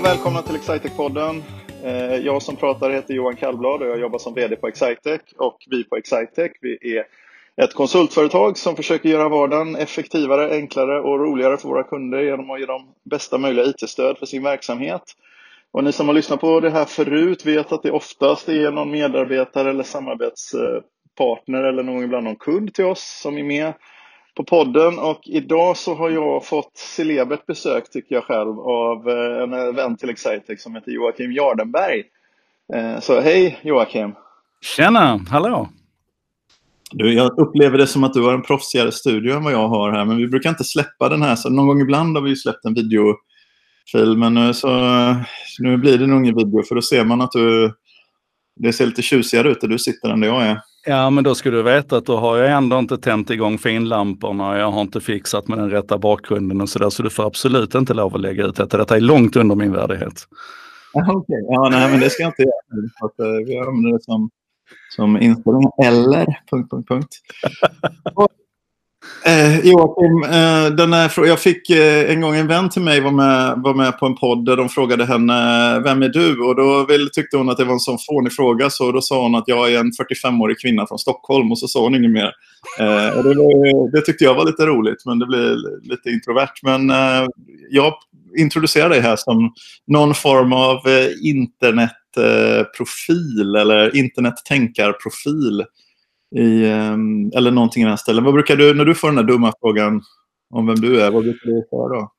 och välkomna till Excitec-podden. Eh, jag som pratar heter Johan Kallblad och jag jobbar som VD på Excitec. Och vi på Excitec, vi är ett konsultföretag som försöker göra vardagen effektivare, enklare och roligare för våra kunder genom att ge dem bästa möjliga IT-stöd för sin verksamhet. Och ni som har lyssnat på det här förut vet att det oftast är någon medarbetare eller samarbetspartner eller någon ibland någon kund till oss som är med på podden och idag så har jag fått celebert besök tycker jag själv av eh, en vän till Excitec som heter Joakim Jardenberg. Eh, så hej Joakim! Tjena, hallå! Du, jag upplever det som att du har en proffsigare studio än vad jag har här, men vi brukar inte släppa den här. Så någon gång ibland har vi släppt en videofil, men nu, så, nu blir det nog ingen video, för då ser man att du, det ser lite tjusigare ut där du sitter än där jag är. Ja, men då ska du veta att då har jag ändå inte tänt igång finlamporna och jag har inte fixat med den rätta bakgrunden och sådär. Så du får absolut inte lov att lägga ut detta. Detta är långt under min värdighet. Okej, okay. ja, nej, men det ska jag inte göra. Uh, vi använder det som, som inställning. Eller... Punkt, punkt, punkt. Eh, Joakim, eh, den här, jag fick eh, en gång en vän till mig var med, var med på en podd där de frågade henne eh, Vem är du? Och då vill, tyckte hon att det var en sån fånig fråga så då sa hon att jag är en 45-årig kvinna från Stockholm och så sa hon inget mer. Eh, och det, var, det, tyckte jag var lite roligt men det blev lite introvert. Men eh, jag introducerar dig här som någon form av eh, internetprofil eller internettänkarprofil i, ehm, eller någonting i den här ställen. Vad brukar du, när du får den där dumma frågan om vem du är, vad brukar du svara då?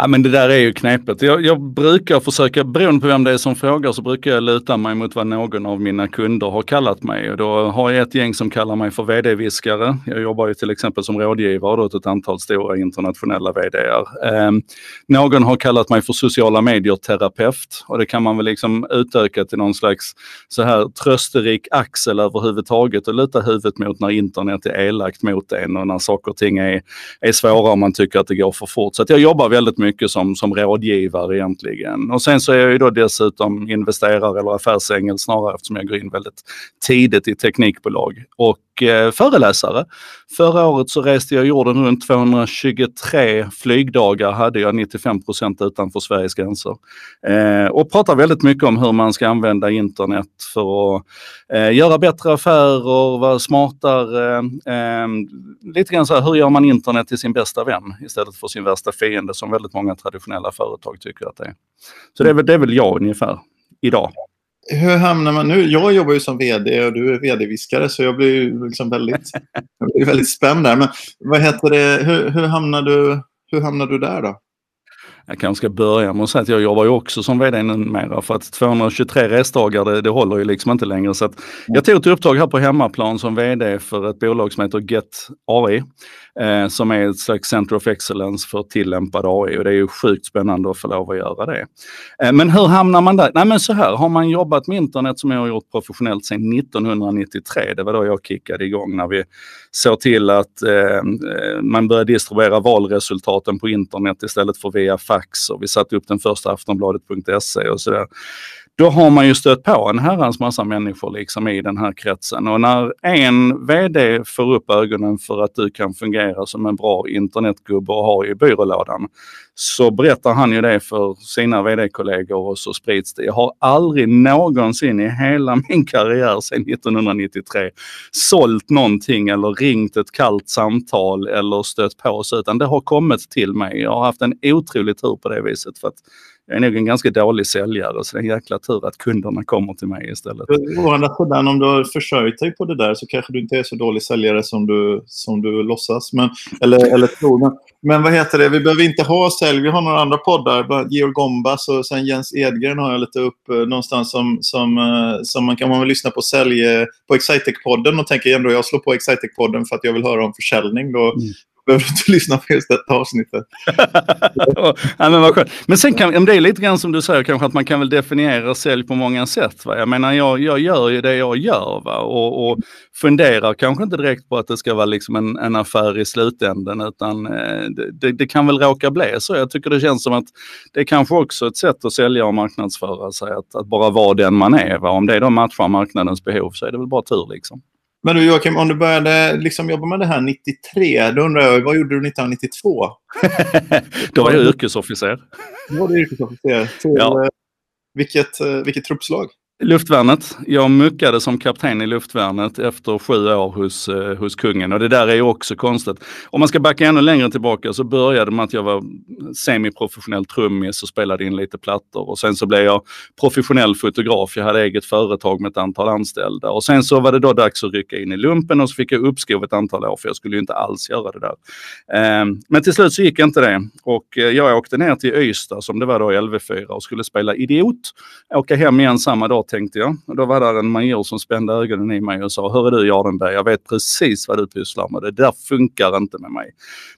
Ja, men det där är ju knepigt. Jag, jag, brukar försöka, beroende på vem det är som frågar, så brukar jag luta mig mot vad någon av mina kunder har kallat mig. Och då har jag ett gäng som kallar mig för vd-viskare. Jag jobbar ju till exempel som rådgivare åt ett antal stora internationella vdar. Eh, någon har kallat mig för sociala medier-terapeut och det kan man väl liksom utöka till någon slags så här trösterik axel överhuvudtaget och luta huvudet mot när internet är elakt mot en och när saker och ting är, är svåra och man tycker att det går för fort. Så att jag jobbar väldigt mycket mycket som, som rådgivare egentligen. Och sen så är jag ju då dessutom investerare eller affärsängel snarare eftersom jag går in väldigt tidigt i teknikbolag. Och eh, föreläsare. Förra året så reste jag jorden runt 223 flygdagar hade jag 95 procent utanför Sveriges gränser. Eh, och pratar väldigt mycket om hur man ska använda internet för att eh, göra bättre affärer, vara smartare. Eh, lite grann så här, hur gör man internet till sin bästa vän istället för sin värsta fiende som väldigt många traditionella företag tycker att det är. Så det är väl, det är väl jag ungefär idag. Hur hamnar man nu? Jag jobbar ju som vd och du är vd-viskare så jag blir liksom väldigt, jag blir väldigt spänd där. Men vad heter det, hur, hur, hamnar du, hur hamnar du där då? Jag kanske ska börja med att säga att jag jobbar ju också som vd numera för att 223 restdagar det, det håller ju liksom inte längre. Så jag tog ett uppdrag här på hemmaplan som vd för ett bolag som heter Get AI eh, som är ett slags Center of Excellence för tillämpad AI och det är ju sjukt spännande att få lov att göra det. Eh, men hur hamnar man där? Nej men så här, har man jobbat med internet som jag har gjort professionellt sedan 1993, det var då jag kickade igång när vi såg till att eh, man började distribuera valresultaten på internet istället för via fax och vi satte upp den första Aftonbladet.se och sådär då har man ju stött på en herrans massa människor liksom i den här kretsen. Och när en VD får upp ögonen för att du kan fungera som en bra internetgubbe och ha i byrålådan, så berättar han ju det för sina VD-kollegor och så sprids det. Jag har aldrig någonsin i hela min karriär sedan 1993 sålt någonting eller ringt ett kallt samtal eller stött på sig, utan det har kommit till mig. Jag har haft en otrolig tur på det viset. för att jag är nog en ganska dålig säljare så det är en jäkla tur att kunderna kommer till mig istället. Å andra sidan, om du har försörjt dig på det där så kanske du inte är så dålig säljare som du, som du låtsas. Men, eller, eller tror. Men, men vad heter det, vi behöver inte ha sälj. Vi har några andra poddar. Georg Gombas och sen Jens Edgren har jag lite upp eh, någonstans som, som, eh, som man kan man väl lyssna på sälj på Excitec-podden och tänker ändå jag slår på Excitec-podden för att jag vill höra om försäljning. Då, mm behöver du inte lyssna på just detta avsnittet. ja, men, vad skönt. men sen kan det är lite grann som du säger kanske att man kan väl definiera sälj på många sätt. Va? Jag menar jag, jag gör ju det jag gör va? Och, och funderar kanske inte direkt på att det ska vara liksom en, en affär i slutänden utan eh, det, det, kan väl råka bli så. Jag tycker det känns som att det är kanske också ett sätt att sälja och marknadsföra sig, att, att bara vara den man är. Va? Om det då matchar marknadens behov så är det väl bara tur liksom. Men du Joakim, om du började liksom jobba med det här 93, då undrar jag, vad gjorde du 1992? då var jag yrkesofficer. Då var du yrkesofficer. Till, Ja. eh, vilket, eh, vilket truppslag? Luftvärnet. Jag muckade som kapten i luftvärnet efter sju år hos, eh, hos kungen och det där är ju också konstigt. Om man ska backa ännu längre tillbaka så började med att jag var semiprofessionell trummis och spelade in lite plattor och sen så blev jag professionell fotograf. Jag hade eget företag med ett antal anställda och sen så var det då dags att rycka in i lumpen och så fick jag uppskov ett antal år för jag skulle ju inte alls göra det där. Eh, men till slut så gick inte det och eh, jag åkte ner till Ystad som det var då i LV4 och skulle spela Idiot. Åka hem igen samma dag tänkte jag. Och då var det en major som spände ögonen i mig och sa hör du Jardenberg, jag vet precis vad du pysslar med. Det där funkar inte med mig.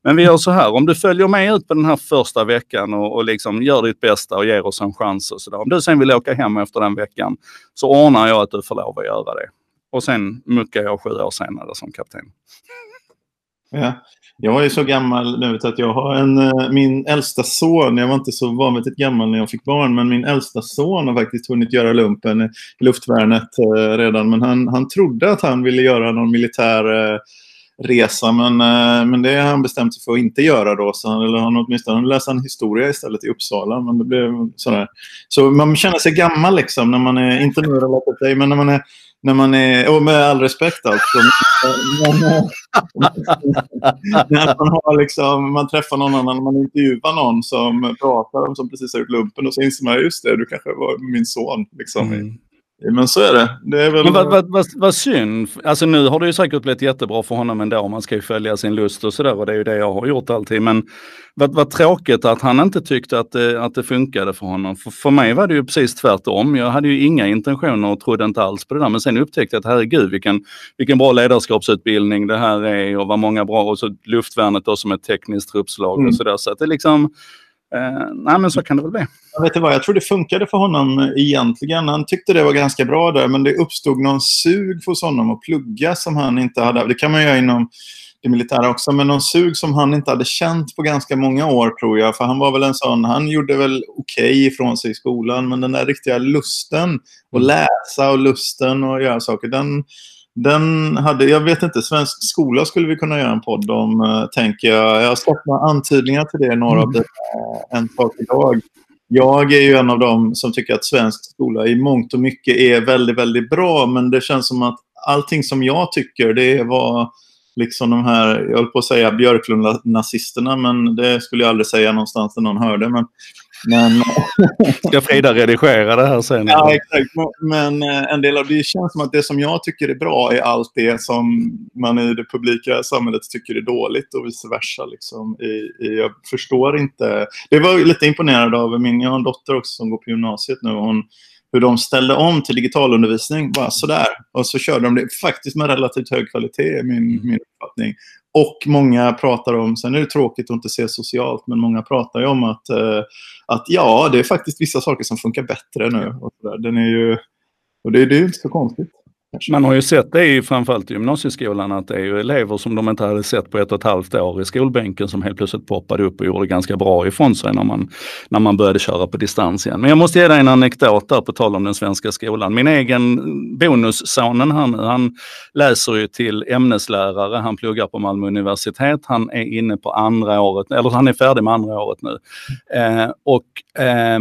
Men vi gör så här, om du följer med ut på den här första veckan och, och liksom gör ditt bästa och ger oss en chans och sådär. Om du sen vill åka hem efter den veckan så ordnar jag att du får lov att göra det. Och sen muckar jag sju år senare som kapten. Ja. Jag är så gammal nu att jag har en, eh, min äldsta son, jag var inte så vanvettigt gammal när jag fick barn, men min äldsta son har faktiskt hunnit göra lumpen i luftvärnet eh, redan. Men han, han trodde att han ville göra någon militär eh, resa, men, men det har han bestämt sig för att inte göra då. Så han, eller han åtminstone läste han historia istället i Uppsala, men det blev sådär. Så man känner sig gammal liksom när man är, inte nu relaterat till dig, men när man är när man är, och med all respekt alltså. När man, har liksom, man träffar någon annan, man intervjuar någon som pratar om som precis har gjort lumpen och så inser man just det, du kanske var min son. Liksom. Mm. Men så är det. det är väl... Men vad, vad, vad, vad synd. Alltså nu har det ju säkert blivit jättebra för honom ändå. Man ska ju följa sin lust och sådär och det är ju det jag har gjort alltid. Men vad, vad tråkigt att han inte tyckte att det, att det funkade för honom. För, för mig var det ju precis tvärtom. Jag hade ju inga intentioner och trodde inte alls på det där. Men sen upptäckte jag att herregud vilken, vilken bra ledarskapsutbildning det här är och vad många bra, och så luftvärnet då som ett tekniskt truppslag Mm. och sådär. Så att det liksom, eh, nej men så kan det väl bli. Jag vet inte vad, jag tror det funkade för honom egentligen. Han tyckte det var ganska bra där, men det uppstod någon sug hos honom att plugga som han inte hade. Det kan man göra inom det militära också, men någon sug som han inte hade känt på ganska många år tror jag. För han var väl en sån, han gjorde väl okej ifrån sig i skolan, men den där riktiga lusten att läsa och lusten att göra saker, den, den hade, jag vet inte, svensk skola skulle vi kunna göra en podd om, eh, tänker jag. Jag har sett några antydningar till det, några av det, eh, en sak idag. Jag är ju en av dem som tycker att svensk skola i mångt och mycket är väldigt, väldigt bra. Men det känns som att allting som jag tycker, det var liksom de här, jag höll på att säga Björklund-nazisterna, men det skulle jag aldrig säga någonstans där någon hörde. Men, men, Ska Frida redigera det här sen? ja, exakt. Men eh, en del av det känns som att det som jag tycker är bra är allt det som man i det publika samhället tycker är dåligt och vice versa. Liksom. I, i, jag förstår inte. Det var lite imponerad av min, jag har en dotter också som går på gymnasiet nu. Hon, hur de ställde om till digitalundervisning, bara sådär. Och så körde de det faktiskt med relativt hög kvalitet, min, min uppfattning. Och många pratar om, sen är det tråkigt att inte se socialt, men många pratar ju om att, eh, att ja, det är faktiskt vissa saker som funkar bättre nu. Och så där. Den är ju, och det, det är ju inte så konstigt. Man har ju sett det i framförallt i gymnasieskolan att det är ju elever som de inte hade sett på ett och ett halvt år i skolbänken som helt plötsligt poppade upp och gjorde ganska bra ifrån sig när man, när man började köra på distans igen. Men jag måste ge dig en anekdot där på tal om den svenska skolan. Min egen bonussonen han, han läser ju till ämneslärare. Han pluggar på Malmö universitet. Han är inne på andra året, eller han är färdig med andra året nu. Eh, och eh,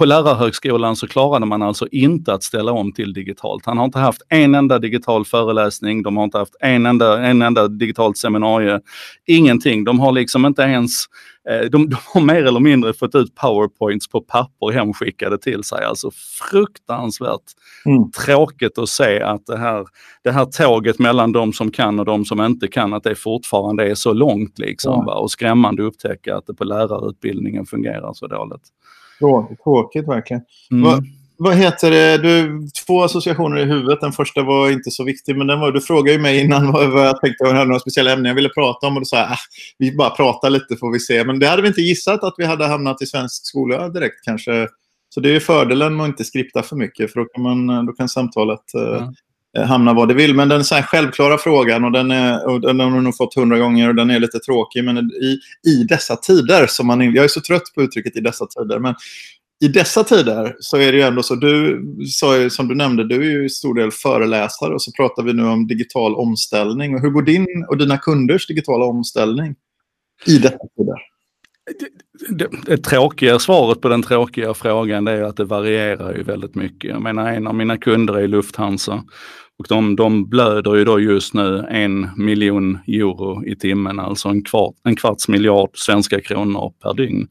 på lärarhögskolan så klarade man alltså inte att ställa om till digitalt. Han har inte haft en enda digital föreläsning, de har inte haft en enda, en enda digitalt seminarium. Ingenting. De har liksom inte ens eh, de, de har mer eller mindre fått ut powerpoints på papper hemskickade till sig. Alltså fruktansvärt Mm. tråkigt att se att det här, det här tåget mellan de som kan och de som inte kan, att det fortfarande är så långt. Liksom, Ja. Och skrämmande att upptäcka att det på lärarutbildningen fungerar så dåligt. Tråkigt, tråkigt verkligen. Mm. Vad- Vad heter det? Du, två associationer i huvudet. Den första var inte så viktig, men den var, du frågade ju mig innan vad, vad jag tänkte om jag hade några speciella ämnen jag ville prata om. Och då sa jag, ah, vi bara pratar lite får vi se. Men det hade vi inte gissat att vi hade hamnat i svensk skola direkt kanske. Så det är ju fördelen med att inte skripta för mycket, för då kan, man, då kan samtalet eh, Ja. Eh, hamna var det vill. Men den så här självklara frågan, och den, är, och den har du nog fått hundra gånger och den är lite tråkig, men i, i dessa tider, som man, jag är så trött på uttrycket i dessa tider, men i dessa tider så är det ju ändå så, du sa ju, som du nämnde, du är ju i stor del föreläsare och så pratar vi nu om digital omställning. Och hur går din och dina kunders digitala omställning i dessa tider? Det, det, det tråkiga svaret på den tråkiga frågan är att det varierar ju väldigt mycket. Jag menar en av mina kunder är Lufthansa och de, de blöder ju då just nu en miljon euro i timmen, alltså en, kvart, en kvarts miljard svenska kronor per dygn.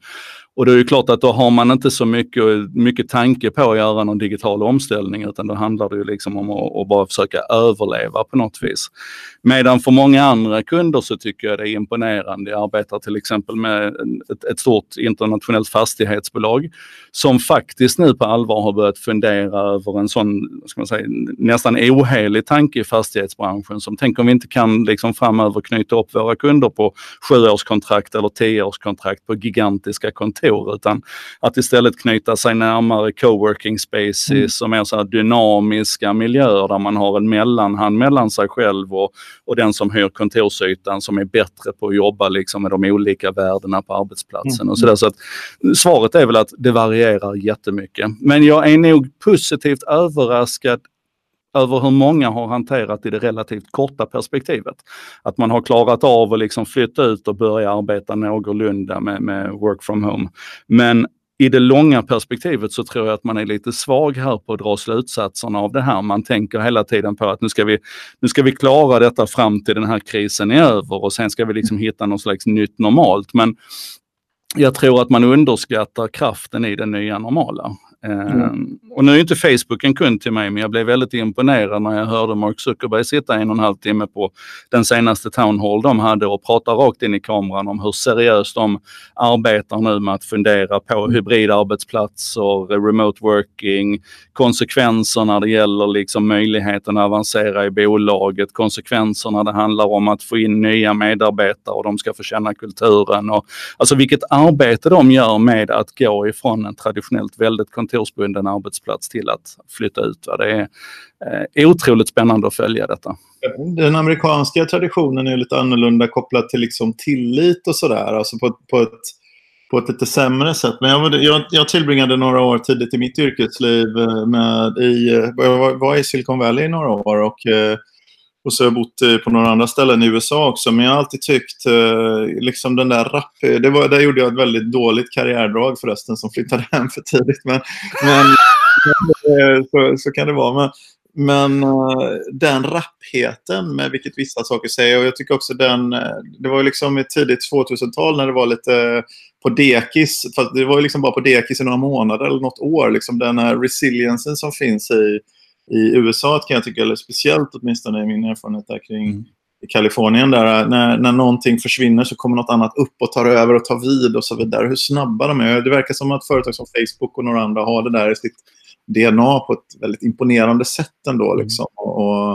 Och det är ju klart att då har man inte så mycket, mycket tanke på att göra någon digital omställning utan då handlar det ju liksom om att, att bara försöka överleva på något vis. Medan för många andra kunder så tycker jag det är imponerande. Jag arbetar till exempel med ett, ett stort internationellt fastighetsbolag som faktiskt nu på allvar har börjat fundera över en sån, ska man säga, nästan ohelig tanke i fastighetsbranschen som tänker om vi inte kan liksom framöver knyta upp våra kunder på sjuårskontrakt eller tioårskontrakt på gigantiska kontor utan att istället knyta sig närmare coworking spaces mm. och mer så här dynamiska miljöer där man har en mellanhand mellan sig själv och och den som hyr kontorsytan som är bättre på att jobba liksom med de olika värdena på arbetsplatsen. Mm. Och så där. så att, svaret är väl att det varierar jättemycket. Men jag är nog positivt överraskad över hur många har hanterat i det relativt korta perspektivet. Att man har klarat av att liksom flytta ut och börja arbeta någorlunda med, med work from home. Men i det långa perspektivet så tror jag att man är lite svag här på att dra slutsatserna av det här. Man tänker hela tiden på att nu ska vi, nu ska vi klara detta fram till den här krisen är över och sen ska vi liksom hitta någon slags nytt normalt. Men jag tror att man underskattar kraften i det nya normala. Mm. och nu är inte Facebook en kund till mig, men jag blev väldigt imponerad när jag hörde Mark Zuckerberg sitta en och en halv timme på den senaste Town Hall de hade och prata rakt in i kameran om hur seriöst de arbetar nu med att fundera på mm. hybridarbetsplatser, remote working, konsekvenser när det gäller liksom möjligheten att avancera i bolaget, konsekvenser när det handlar om att få in nya medarbetare och de ska få känna kulturen. Och, alltså vilket arbete de gör med att gå ifrån en traditionellt väldigt kontorsbunden arbetsplats till att flytta ut. Va? Det är eh, otroligt spännande att följa detta. Den amerikanska traditionen är lite annorlunda kopplat till liksom tillit och sådär. Alltså på, på, ett, på ett lite sämre sätt. Men jag, jag, jag tillbringade några år tidigt i mitt yrkesliv eh, med i, eh, jag var i Silicon Valley i några år. och eh, och så har jag bott eh, på några andra ställen i USA också. Men jag har alltid tyckt, eh, liksom den där rap... Eh, det var, där gjorde jag ett väldigt dåligt karriärdrag förresten som flyttade hem för tidigt. Men, men så, så kan det vara. Men, men den rappheten med vilket vissa saker säger. Och jag tycker också den... Det var liksom i tidigt 2000-tal när det var lite på dekis. Fast det var ju liksom bara på dekis i några månader eller något år. Liksom den här resiliensen som finns i i USA kan jag tycka, eller speciellt åtminstone i min erfarenhet där kring mm. i Kalifornien, där när, när någonting försvinner så kommer något annat upp och tar över och tar vid och så vidare. Hur snabba de är. Det verkar som att företag som Facebook och några andra har det där i sitt DNA på ett väldigt imponerande sätt ändå. Mm. Liksom. Och,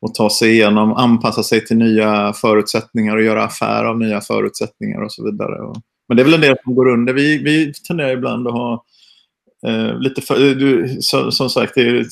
och ta sig igenom, anpassa sig till nya förutsättningar och göra affär av nya förutsättningar och så vidare. Men det är väl en del som går under. Vi, vi tenderar ibland att ha Uh, lite för, du, så, som sagt, det,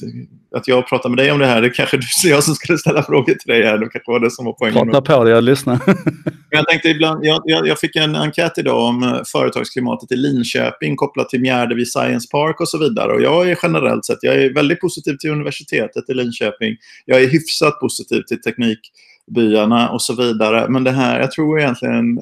att jag pratar med dig om det här, det kanske du jag som skulle ställa frågor till dig här. Det kanske var det som var poängen. Prata på det, jag lyssnar. jag tänkte ibland, jag, jag, jag, fick en enkät idag om eh, företagsklimatet i Linköping kopplat till Mjärdevi Science Park och så vidare. Och jag är generellt sett, jag är väldigt positiv till universitetet i Linköping. Jag är hyfsat positiv till teknikbyarna och så vidare. Men det här, jag tror egentligen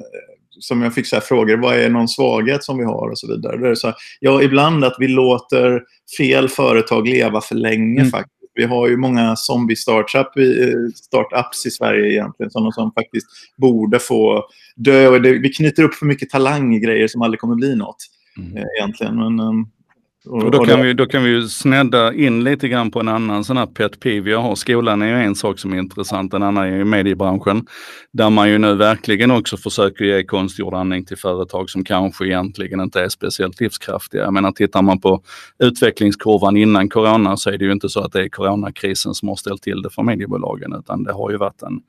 som jag fick så frågor, vad är någon svaghet som vi har och så vidare. Det är så här, ja, ibland att vi låter fel företag leva för länge mm. faktiskt. Vi har ju många zombie-startups startups i Sverige egentligen, sådana som faktiskt borde få dö. Och det, vi knyter upp för mycket talang i grejer som aldrig kommer bli något. Mm. Eh, egentligen. Men, ehm, och då, kan vi, då kan vi ju snedda in lite grann på en annan sån här pet peeve jag har. Skolan är ju en sak som är intressant, en annan är ju mediebranschen. Där man ju nu verkligen också försöker ge konstgjord andning till företag som kanske egentligen inte är speciellt livskraftiga. Jag menar tittar man på utvecklingskurvan innan corona så är det ju inte så att det är coronakrisen som har ställt till det för mediebolagen utan det har ju varit en,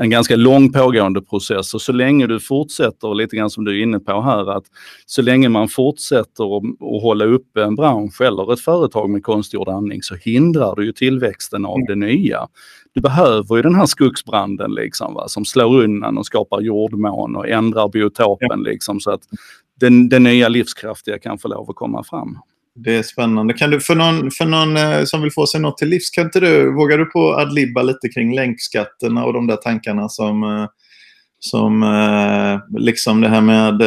en ganska lång pågående process. Och så länge du fortsätter, lite grann som du är inne på här, att så länge man fortsätter att hålla uppe en bransch eller ett företag med konstgjord andning så hindrar du ju tillväxten av det nya. Du behöver ju den här skogsbranden liksom, va, som slår undan och skapar jordmån och ändrar biotopen liksom, så att den, den nya livskraftiga kan få lov att komma fram det är spännande. Kan du, för någon, för någon eh, som vill få sig något till livs, kan inte du, vågar du på adlibba lite kring länkskatterna och de där tankarna som, eh, som eh, liksom det här med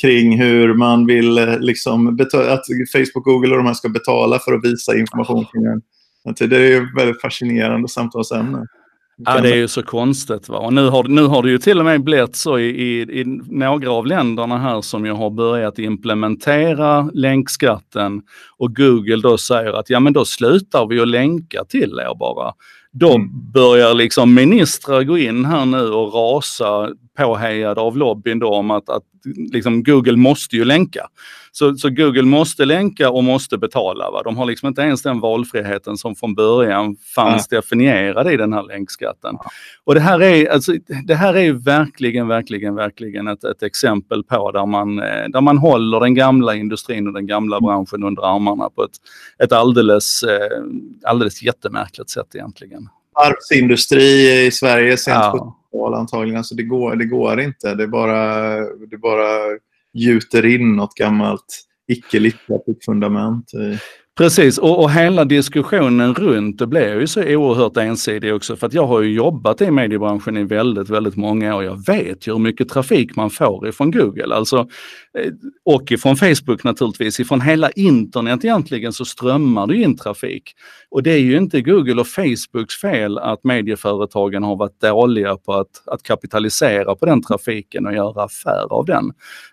kring hur man vill liksom betala, att Facebook, Google och de här ska betala för att visa information kring en. Det är ju väldigt fascinerande samtalsämne. Ja, det är ju så konstigt. Va? Och nu, har, nu har det ju till och med blivit så i, i, i några av länderna här som ju har börjat implementera länkskatten och Google då säger att ja men då slutar vi att länka till er bara. Då mm. börjar liksom ministrar gå in här nu och rasa påhejade av lobbyn då om att, att liksom Google måste ju länka. Så, så, Google måste länka och måste betala. Va? De har liksom inte ens den valfriheten som från början fanns ja. definierad i den här länkskatten. Och det här är, alltså, det här är verkligen, verkligen, verkligen ett, ett exempel på där man, eh, där man håller den gamla industrin och den gamla mm. branschen under armarna på ett, ett alldeles, eh, alldeles jättemärkligt sätt egentligen. Varvsindustri i Sverige sent ja val antagligen. Alltså det, går, det går inte. Det bara, det bara gjuter in något gammalt icke lyckat fundament. Precis, och, och hela diskussionen runt det blir ju så oerhört ensidig också för att jag har ju jobbat i mediebranschen i väldigt, väldigt många år. Jag vet ju hur mycket trafik man får ifrån Google, alltså Eh, och ifrån Facebook naturligtvis. Ifrån hela internet egentligen så strömmar det in trafik. Och det är ju inte Google och Facebooks fel att medieföretagen har varit dåliga på att, att kapitalisera på den trafiken och göra affär av den.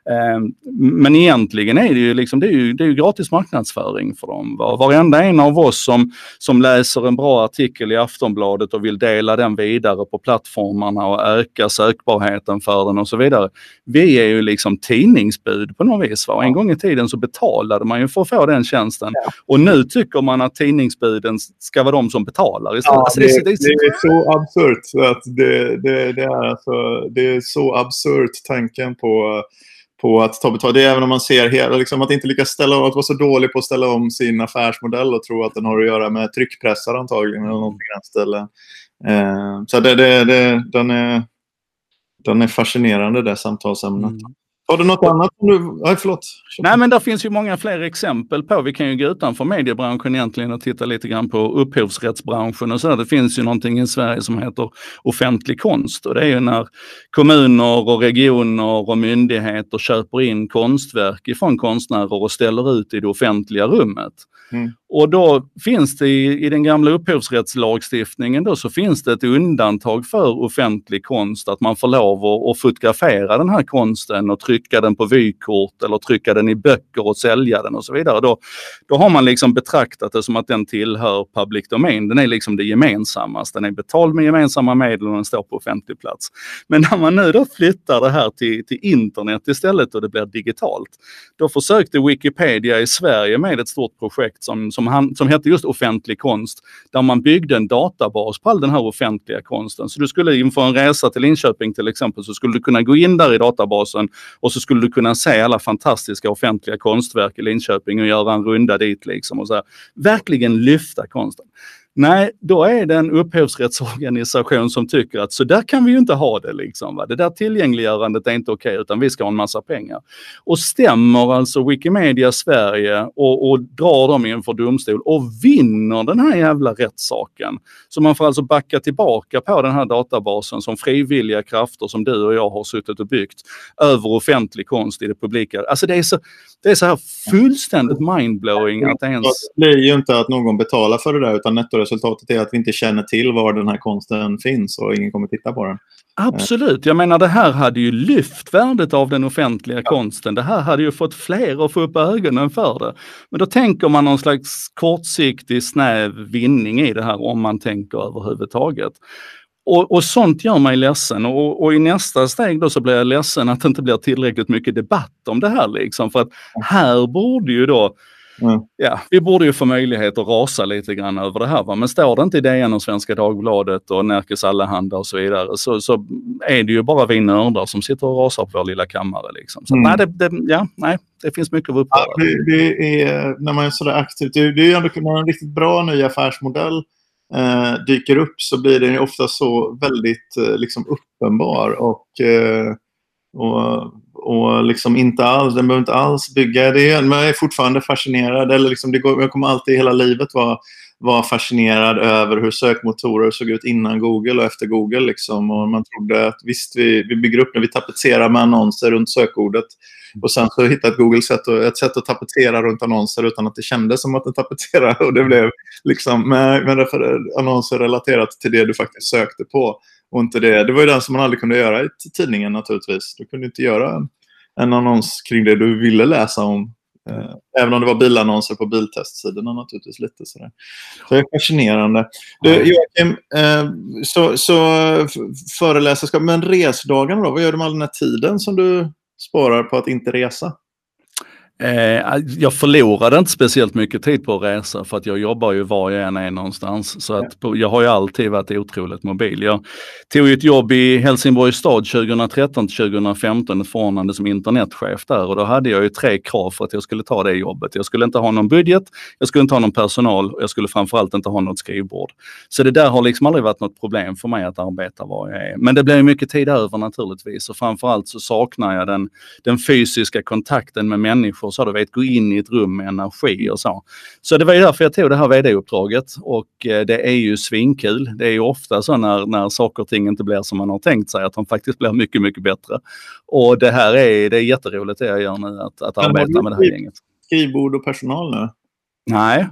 Eh, men egentligen är det ju, liksom, det är ju, det är ju gratis marknadsföring för dem. Varenda en av oss som, som läser en bra artikel i Aftonbladet och vill dela den vidare på plattformarna och öka sökbarheten för den och så vidare. Vi är ju liksom tidningsbud på något vis. Va? En gång i tiden så betalade man ju för att få den tjänsten ja. och nu tycker man att tidningsbuden ska vara de som betalar istället. Ja, alltså, det, det, det, är så absurt. Att det, det, är alltså, det är så absurt tanken på på att ta betalt. Det är även om man ser hela, liksom, att inte lyckas ställa om, att vara så dålig på att ställa om sin affärsmodell och tro att den har att göra med tryckpressar antagligen eller någonting i Eh, så det, det, det, den, är, den är fascinerande det samtalsämnet. Mm. Har du något annat? Nej, förlåt. Nej, men det finns ju många fler exempel på. Vi kan ju gå utanför mediebranschen egentligen och titta lite grann på upphovsrättsbranschen och så. Där. Det finns ju någonting i Sverige som heter offentlig konst och det är ju när kommuner och regioner och myndigheter köper in konstverk ifrån konstnärer och ställer ut i det offentliga rummet. Mm. Och då finns det i, i, den gamla upphovsrättslagstiftningen då så finns det ett undantag för offentlig konst, att man får lov att, att fotografera den här konsten och trycka den på vykort eller trycka den i böcker och sälja den och så vidare. Då, då har man liksom betraktat det som att den tillhör public domain. Den är liksom det gemensammaste. Den är betald med gemensamma medel och den står på offentlig plats. Men när man nu då flyttar det här till, till internet istället och det blir digitalt, då försökte Wikipedia i Sverige med ett stort projekt som, som, han, som hette just offentlig konst, där man byggde en databas på all den här offentliga konsten. Så du skulle inför en resa till Linköping till exempel så skulle du kunna gå in där i databasen och så skulle du kunna se alla fantastiska offentliga konstverk i Linköping och göra en runda dit liksom och så här. Verkligen lyfta konsten. Nej, då är det en upphovsrättsorganisation som tycker att så där kan vi ju inte ha det. Liksom, va? Det där tillgängliggörandet är inte okej okay, utan vi ska ha en massa pengar. Och stämmer alltså Wikimedia Sverige och, och drar dem inför domstol och vinner den här jävla rättssaken. Så man får alltså backa tillbaka på den här databasen som frivilliga krafter som du och jag har suttit och byggt över offentlig konst i det publika. Alltså det är så, det är så här fullständigt mindblowing att ens... Det blir ju inte att någon betalar för det där utan nettoresultatet är att vi inte känner till var den här konsten finns och ingen kommer titta på den. Absolut, jag menar det här hade ju lyft värdet av den offentliga ja. konsten. Det här hade ju fått fler att få upp ögonen för det. Men då tänker man någon slags kortsiktig snäv vinning i det här om man tänker överhuvudtaget. Och, och sånt gör mig ledsen och, och, i nästa steg då så blir jag ledsen att det inte blir tillräckligt mycket debatt om det här liksom. För att här borde ju då Mm. Ja, vi borde ju få möjlighet att rasa lite grann över det här. Va? Men står det inte i DN och Svenska Dagbladet och Närkes Allehanda och så vidare så, så är det ju bara vi nördar som sitter och rasar på vår lilla kammare. Liksom. Så mm. nej, det, det, ja, nej, det finns mycket att upphöra. Ja, det, det, är, när man är sådär aktiv, det, det är ju ändå en riktigt bra ny affärsmodell eh, dyker upp så blir den ofta så väldigt eh, liksom uppenbar och eh, och, och liksom inte alls, den behöver inte alls bygga det. Men jag är fortfarande fascinerad. Eller liksom det går, jag kommer alltid hela livet vara var fascinerad över hur sökmotorer såg ut innan Google och efter Google. Liksom. Och man trodde att visst, vi, vi bygger upp när vi tapetserar med annonser runt sökordet. Och sen så hittade Google sätt, ett sätt att tapetsera runt annonser utan att det kändes som att den tapetserade. Och det blev liksom med, med annonser relaterat till det du faktiskt sökte på. Och inte det. det var ju den som man aldrig kunde göra i tidningen naturligtvis. Du kunde inte göra en, en annons kring det du ville läsa om. Eh, även om det var bilannonser på biltestsidorna naturligtvis. lite sådär. Så det är fascinerande. Du, Joakim, eh, så, så föreläsarskap, men resdagarna då? Vad gör du med all den här tiden som du sparar på att inte resa? Eh, jag förlorade inte speciellt mycket tid på att resa för att jag jobbar ju var jag än är någonstans. Så att på, jag har ju alltid varit otroligt mobil. Jag tog ett jobb i Helsingborgs stad 2013 till 2015, ett förordnande som internetchef där och då hade jag ju tre krav för att jag skulle ta det jobbet. Jag skulle inte ha någon budget, jag skulle inte ha någon personal och jag skulle framförallt inte ha något skrivbord. Så det där har liksom aldrig varit något problem för mig att arbeta var jag är. Men det blir mycket tid över naturligtvis och framförallt så saknar jag den, den fysiska kontakten med människor människor, så du vet, gå in i ett rum med energi och så. Så det var ju därför jag tog det här vd-uppdraget och eh, det är ju svinkul. Det är ju ofta så när, när saker och ting inte blir som man har tänkt sig, att de faktiskt blir mycket, mycket bättre. Och det här är, det är jätteroligt det jag gör nu, att, att arbeta med det här gänget. Skrivbord och personal nu? Nej,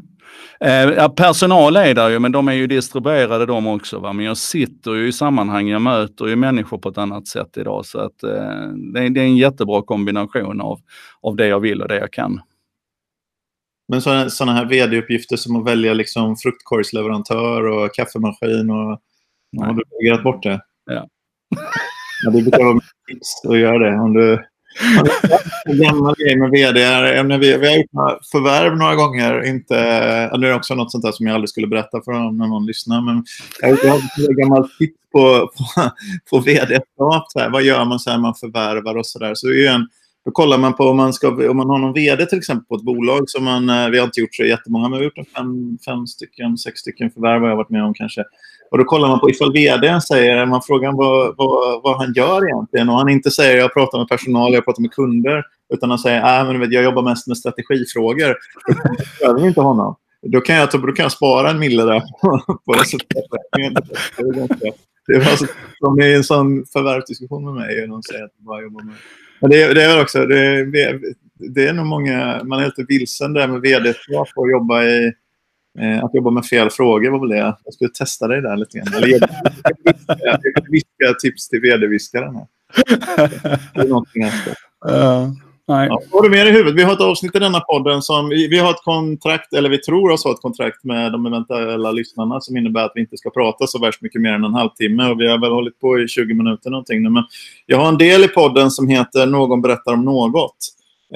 Eh, personal är där ju, men de är ju distribuerade de också. Va? Men jag sitter ju i sammanhang, jag möter ju människor på ett annat sätt idag. Så att, eh, det, är, det, är, en jättebra kombination av, av det jag vill och det jag kan. Men sådana här vd-uppgifter som att välja liksom fruktkorgsleverantör och kaffemaskin, och, har du reagerat bort det? Ja. ja det brukar vara tips att göra det. Om du en gammal grej med vd. Vi, vi har gjort förvärv några gånger. Inte, det är också något sånt där som jag aldrig skulle berätta för någon, när någon lyssnar. Men jag har ett gammalt tips på, på, på vd-skap. Vad gör man så här man förvärvar och så där. Så det är en, då kollar man på om man, ska, om man har någon vd till exempel på ett bolag. Som man, eh, vi har inte gjort så jättemånga, men vi har gjort fem, fem stycken, sex stycken förvärv har jag varit med om kanske. Och då kollar man på ifall vdn säger, man frågar vad, vad, vad, han gör egentligen. Och han inte säger jag pratar med personal, jag pratar med kunder. Utan han säger, äh, men jag jobbar mest med strategifrågor. Då behöver inte honom. Då kan, jag, då kan jag spara en mille där på på resultaträkningen. Det var alltså, de är i en sån förvärvsdiskussion med mig och de säger att de bara jobbar med... Men det, det är också, det, det, är nog många, man är lite vilsen där med vd-skap och jobba i Eh, att jobba med fel frågor var väl det. Jag skulle testa dig där lite grann. Eller ge viska tips till vd-viskaren. Uh, nej. Ja, har du mer i huvudet? Vi har ett avsnitt i denna podden som... Vi har ett kontrakt, eller vi tror oss ha ett kontrakt med de eventuella lyssnarna som innebär att vi inte ska prata så värst mycket mer än en halvtimme. Och vi har väl hållit på i 20 minuter någonting nu. Men jag har en del i podden som heter Någon berättar om något.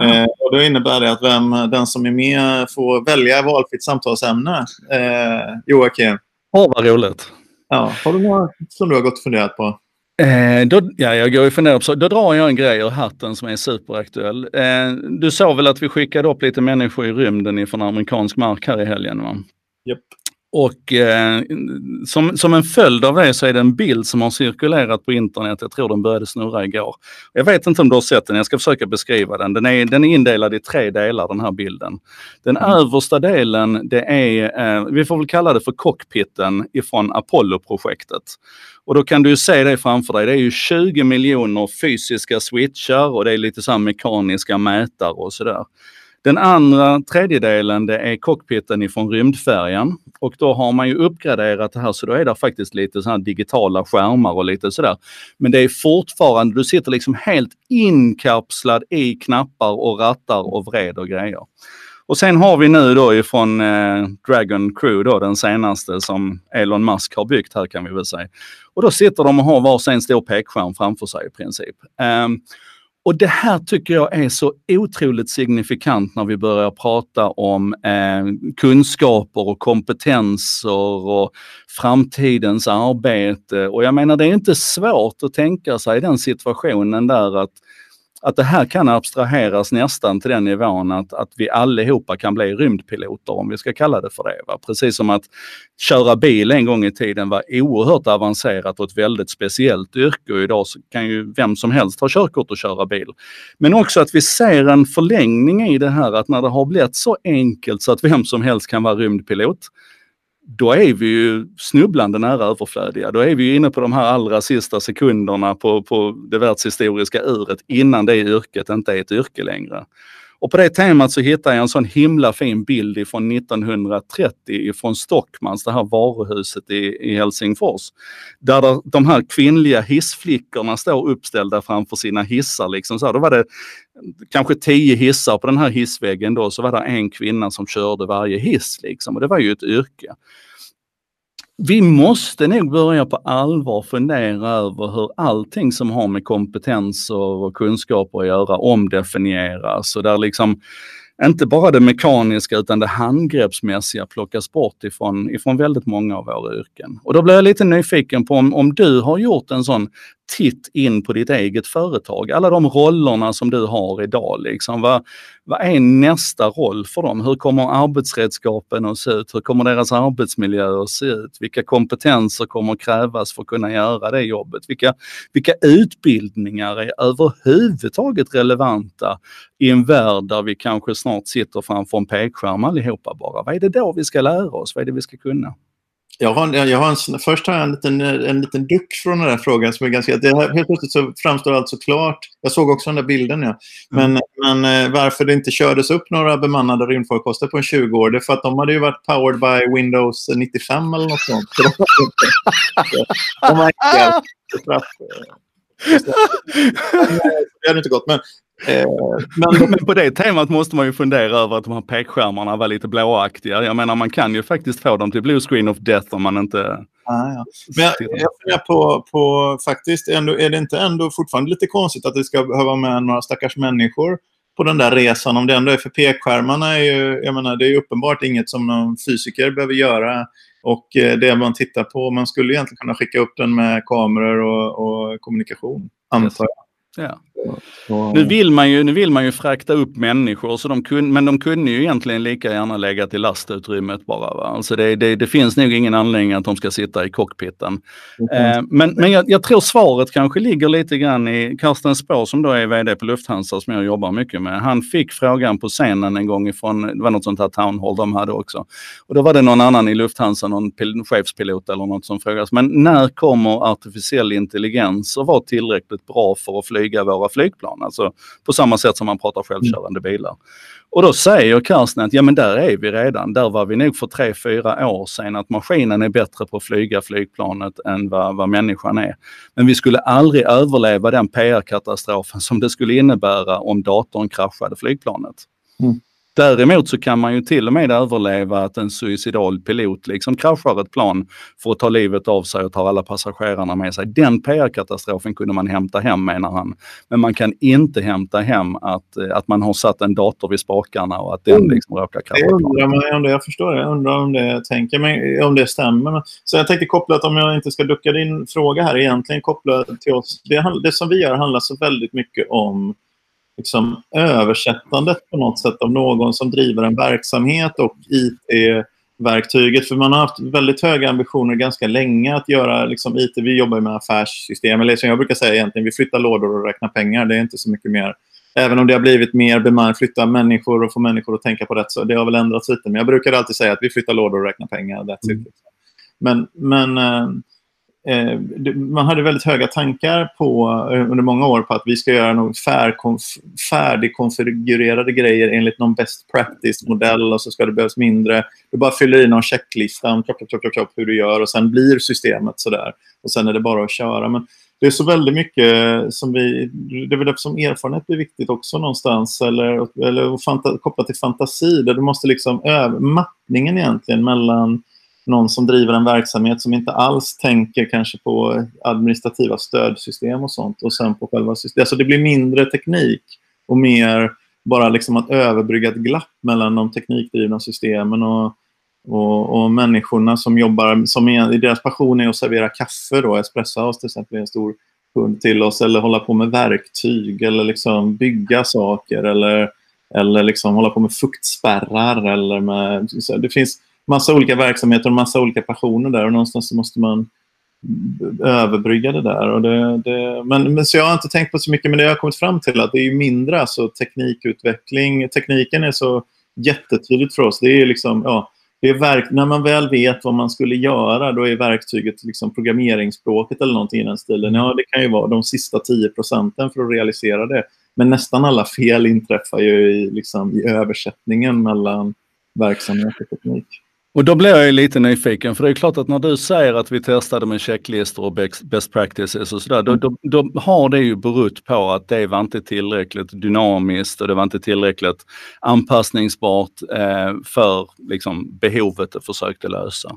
Eh, och då innebär det att vem, den som är med får välja valfritt samtalsämne. Eh, Joakim. Åh, vad roligt. Ja, har du några som du har gått och funderat på? Eh, då, ja, jag går och funderar på Då drar jag en grej ur hatten som är superaktuell. Eh, du såg väl att vi skickade upp lite människor i rymden ifrån amerikansk mark här i helgen? Va? Yep. Och eh, som, som en följd av det så är det en bild som har cirkulerat på internet. Jag tror den började snurra igår. Jag vet inte om du har sett den, jag ska försöka beskriva den. Den är, den är indelad i tre delar den här bilden. Den mm. översta delen det är, eh, vi får väl kalla det för cockpiten ifrån Apollo-projektet. Och då kan du se det framför dig. Det är ju 20 miljoner fysiska switchar och det är lite så mekaniska mätare och sådär. Den andra tredjedelen det är cockpiten ifrån rymdfärjan och då har man ju uppgraderat det här så då är det faktiskt lite så digitala skärmar och lite sådär. Men det är fortfarande, du sitter liksom helt inkapslad i knappar och rattar och vred och grejer. Och sen har vi nu då ifrån eh, Dragon Crew, då, den senaste som Elon Musk har byggt här kan vi väl säga. Och då sitter de och har varsin stor pekskärm framför sig i princip. Um, och det här tycker jag är så otroligt signifikant när vi börjar prata om eh, kunskaper och kompetenser och framtidens arbete. Och jag menar, det är inte svårt att tänka sig den situationen där att att det här kan abstraheras nästan till den nivån att, att vi allihopa kan bli rymdpiloter om vi ska kalla det för det. Va? Precis som att köra bil en gång i tiden var oerhört avancerat och ett väldigt speciellt yrke och idag kan ju vem som helst ha körkort och köra bil. Men också att vi ser en förlängning i det här att när det har blivit så enkelt så att vem som helst kan vara rymdpilot då är vi ju snubblande nära överflödiga. Då är vi inne på de här allra sista sekunderna på, på det världshistoriska uret innan det yrket inte är ett yrke längre. Och på det temat så hittar jag en sån himla fin bild ifrån 1930 ifrån Stockmans, det här varuhuset i, i Helsingfors. Där de här kvinnliga hissflickorna står uppställda framför sina hissar. Liksom så. Då var det kanske tio hissar på den här hissväggen då, så var det en kvinna som körde varje hiss. Liksom. Och det var ju ett yrke vi måste nog börja på allvar fundera över hur allting som har med kompetenser och kunskaper att göra omdefinieras och där liksom inte bara det mekaniska utan det handgreppsmässiga plockas bort ifrån, ifrån väldigt många av våra yrken. Och då blir jag lite nyfiken på om, om du har gjort en sån titt in på ditt eget företag. Alla de rollerna som du har idag. Liksom. Vad, vad är nästa roll för dem? Hur kommer arbetsredskapen att se ut? Hur kommer deras arbetsmiljö att se ut? Vilka kompetenser kommer att krävas för att kunna göra det jobbet? Vilka, vilka utbildningar är överhuvudtaget relevanta i en värld där vi kanske snart sitter framför en pekskärm allihopa bara? Vad är det då vi ska lära oss? Vad är det vi ska kunna? Jag har, jag har en, först har jag en liten, en liten duck från den här frågan. Som är ganska, det här, helt plötsligt så framstår allt så klart. Jag såg också den där bilden. Ja. Men, mm. men eh, varför det inte kördes upp några bemannade rymdfarkoster på en 20 år, det är för att de hade ju varit powered by Windows 95 eller något sånt. de var straff. Det hade inte gått. Men Eh, men, men på det temat måste man ju fundera över att de här pekskärmarna var lite blåaktiga. Jag menar man kan ju faktiskt få dem till blue screen of death om man inte... Ah, ja. Men jag, jag funderar på, på faktiskt, ändå, är det inte ändå fortfarande lite konstigt att det ska behöva med några stackars människor på den där resan? Om det ändå är för pekskärmarna är ju, jag menar, det är ju uppenbart inget som någon fysiker behöver göra. Och eh, det man tittar på, man skulle egentligen kunna skicka upp den med kameror och, och kommunikation, antar jag. Ja. Nu, vill man ju, nu vill man ju frakta upp människor, så de kun, men de kunde ju egentligen lika gärna lägga till lastutrymmet bara. Va? Alltså det, det, det finns nog ingen anledning att de ska sitta i cockpiten. Eh, men men jag, jag, tror svaret kanske ligger lite grann i Karsten Spår som då är VD på Lufthansa som jag jobbar mycket med. Han fick frågan på scenen en gång ifrån, det var något sånt här town hall de hade också. Och då var det någon annan i Lufthansa, någon pil, chefspilot eller något som frågades, men när kommer artificiell intelligens att vara tillräckligt bra för att flyga våra flygplan? plan. Alltså på samma sätt som man pratar självkörande bilar. Och då säger Karsten att ja men där är vi redan. Där var vi nog för tre, fyra år sedan att maskinen är bättre på att flyga flygplanet än vad, vad människan är. Men vi skulle aldrig överleva den PR-katastrofen som det skulle innebära om datorn kraschade flygplanet. Mm. Däremot så kan man ju till och med överleva att en suicidal pilot liksom kraschar ett plan för att ta livet av sig och tar alla passagerarna med sig. Den PR-katastrofen kunde man hämta hem menar han. Men man kan inte hämta hem att, eh, att man har satt en dator vid spakarna och att den mm. liksom råkar krascha. Jag undrar om det, jag förstår det. Jag undrar om det, tänker, men, om det stämmer. Så jag tänkte kopplat, om jag inte ska ducka din fråga här egentligen, kopplat till oss. Det, det som vi gör handlar så väldigt mycket om liksom, översättandet på något sätt av någon som driver en verksamhet och IT-verktyget. För man har haft väldigt höga ambitioner ganska länge att göra liksom, IT. Vi jobbar med affärssystem, eller som jag brukar säga egentligen, vi flyttar lådor och räknar pengar. Det är inte så mycket mer. Även om det har blivit mer bemannat, flytta människor och få människor att tänka på rätt, så det har väl ändrats lite. Men jag brukar alltid säga att vi flyttar lådor och räknar pengar. That's mm. it. Men, men eh, Eh, Eh, man hade väldigt höga tankar på, eh, under många år på att vi ska göra någon färdigkonfigurerade grejer enligt någon best practice-modell och så ska det behövas mindre. Du bara fyller i någon checklista om chop, chop, chop, chop, hur du gör och sen blir systemet sådär. Och sen är det bara att köra. Men det är så väldigt mycket som vi... Det är väl som erfarenhet blir viktigt också någonstans. Eller, eller fanta, kopplat till fantasi. Där du måste liksom öva mappningen egentligen mellan någon som driver en verksamhet som inte alls tänker kanske på administrativa stödsystem och sånt och sen på själva systemet. Alltså det blir mindre teknik och mer bara liksom att överbrygga ett glapp mellan de teknikdrivna systemen och, och, och människorna som jobbar, som är, deras passion är att servera kaffe då, Espresso House till exempel är en stor kund till oss eller hålla på med verktyg eller liksom bygga saker eller, eller liksom hålla på med fuktspärrar. Eller med, det finns massa olika verksamheter och massa olika passioner där och någonstans så måste man överbrygga det där. Och det, det, men, men, så jag har inte tänkt på så mycket, men det jag har kommit fram till att det är mindre alltså, teknikutveckling. Tekniken är så jättetydligt för oss. Det är liksom, ja, det är verk, när man väl vet vad man skulle göra, då är verktyget liksom programmeringsspråket eller någonting i den stilen. Ja, det kan ju vara de sista 10 procenten för att realisera det. Men nästan alla fel inträffar ju i, liksom, i översättningen mellan verksamhet och teknik. Och då blir jag lite nyfiken, för det är klart att när du säger att vi testade med checklistor och best practices och sådär, då, då, då, har det ju berott på att det var inte tillräckligt dynamiskt och det var inte tillräckligt anpassningsbart eh, för liksom, behovet det försökte lösa.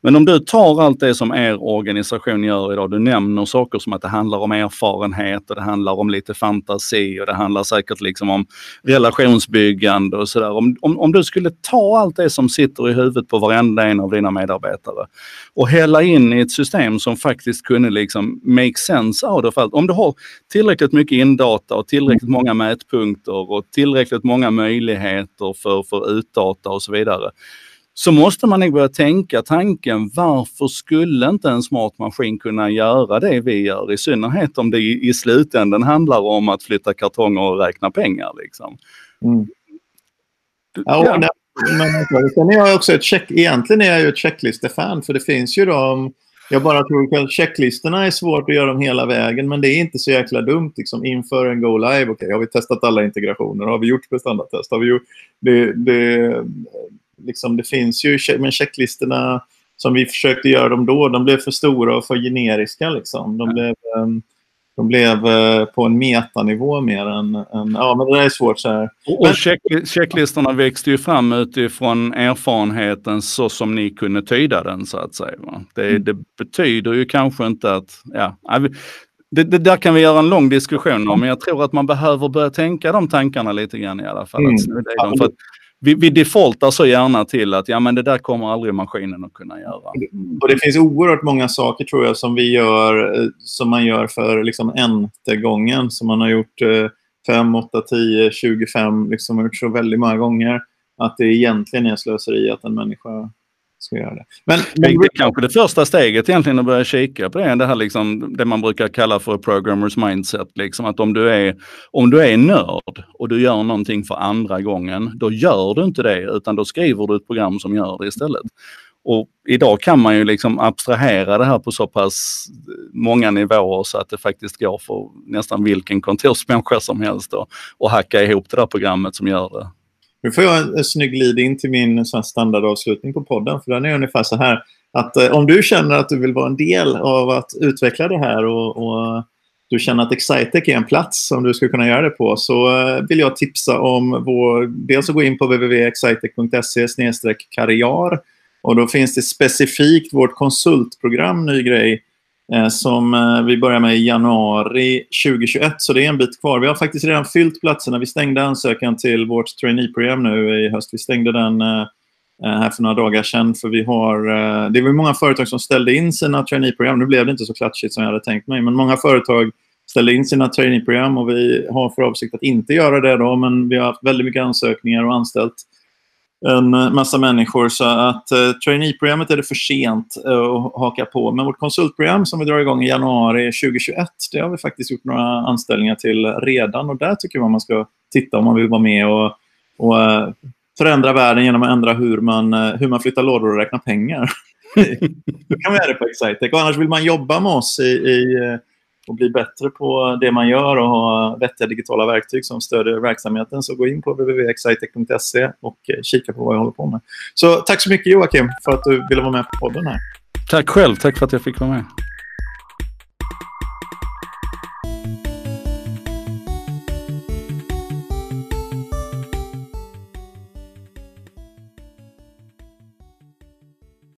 Men om du tar allt det som er organisation gör idag, du nämner saker som att det handlar om erfarenhet och det handlar om lite fantasi och det handlar säkert liksom om relationsbyggande och sådär. Om, om, om du skulle ta allt det som sitter i huvudet på varenda en av dina medarbetare. Och hälla in i ett system som faktiskt kunde liksom make sense out of allt. Om du har tillräckligt mycket indata och tillräckligt många mätpunkter och tillräckligt många möjligheter för, för utdata och så vidare så måste man nog börja tänka tanken varför skulle inte en smart maskin kunna göra det vi gör? I synnerhet om det i, i slutändan handlar om att flytta kartonger och räkna pengar. Liksom. Mm. Ja, ja. Men sen är jag också ett check, egentligen är jag ju ett checklistefan för det finns ju de jag bara tror att checklistorna är svårt att göra dem hela vägen, men det är inte så jäkla dumt liksom, inför en Go Live. okay, har vi testat alla integrationer? Har vi gjort prestandratest? Har vi gjort... Det, det, liksom, det finns ju, men checklistorna som vi försökte göra dem då, de blev för stora och för generiska. Liksom. De blev, um, de blev eh, på en metanivå mer än, än... Ja, men det där är svårt. Så här. Och, och check, checklistorna växte ju fram utifrån erfarenheten så som ni kunde tyda den så att säga. Det, mm. det betyder ju kanske inte att... Ja, det, det, där kan vi göra en lång diskussion om, men jag tror att man behöver börja tänka de tankarna lite grann i alla fall. Mm. Att vi, vi defaultar så gärna till att ja, men det där kommer aldrig maskinen att kunna göra. Mm. Och Det finns oerhört många saker tror jag som vi gör eh, som man gör för liksom n gången. Som man har gjort eh, 5, 8, 10, 25, liksom har gjort så väldigt många gånger. Att det egentligen är slöseri att en människa ska göra det. Men, men... Det är kanske det första steget egentligen att börja kika på det, det här liksom, det man brukar kalla för programmers mindset. Liksom, att om du, är, om du är nörd och du gör någonting för andra gången, då gör du inte det utan då skriver du ett program som gör det istället. Och idag kan man ju liksom abstrahera det här på så pass många nivåer så att det faktiskt går för nästan vilken kontorsmänniska som helst att hacka ihop det där programmet som gör det. Nu får jag en, en snygg lead in till min eh, standardavslutning på podden. För den är ungefär så här. Att eh, om du känner att du vill vara en del av att utveckla det här och, och du känner att Excitec är en plats som du skulle kunna göra det på så eh, vill jag tipsa om vår... Dels att gå in på www.excitec.se karriär och då finns det specifikt vårt konsultprogram, ny grej, Eh, som eh, vi börjar med i januari 2021, så det är en bit kvar. Vi har faktiskt redan fyllt platserna. Vi stängde ansökan till vårt traineeprogram nu i höst. Vi stängde den eh, här för några dagar sedan. För vi har, det var många företag som ställde in sina traineeprogram. Nu blev det inte så klatschigt som jag hade tänkt mig, men många företag ställde in sina traineeprogram och vi har för avsikt att inte göra det då, men vi har haft väldigt mycket ansökningar och anställt en eh, massa människor. Så att eh, traineeprogrammet är det för sent eh, att haka på. Men vårt konsultprogram som vi drar igång i januari 2021, det har vi faktiskt gjort några anställningar till redan. Och där tycker jag man ska titta om man vill vara med och, och eh, förändra världen genom att ändra hur man, eh, hur man flyttar lådor och räknar pengar. Då kan vi göra det på Excitec. Och annars vill man jobba med oss i, i eh, och bli bättre på det man gör och ha vettiga digitala verktyg som stödjer verksamheten så gå in på www.excitec.se och eh, kika på vad jag håller på med. Så tack så mycket Joakim för att du ville vara med på podden här. Tack själv, tack för att jag fick vara med.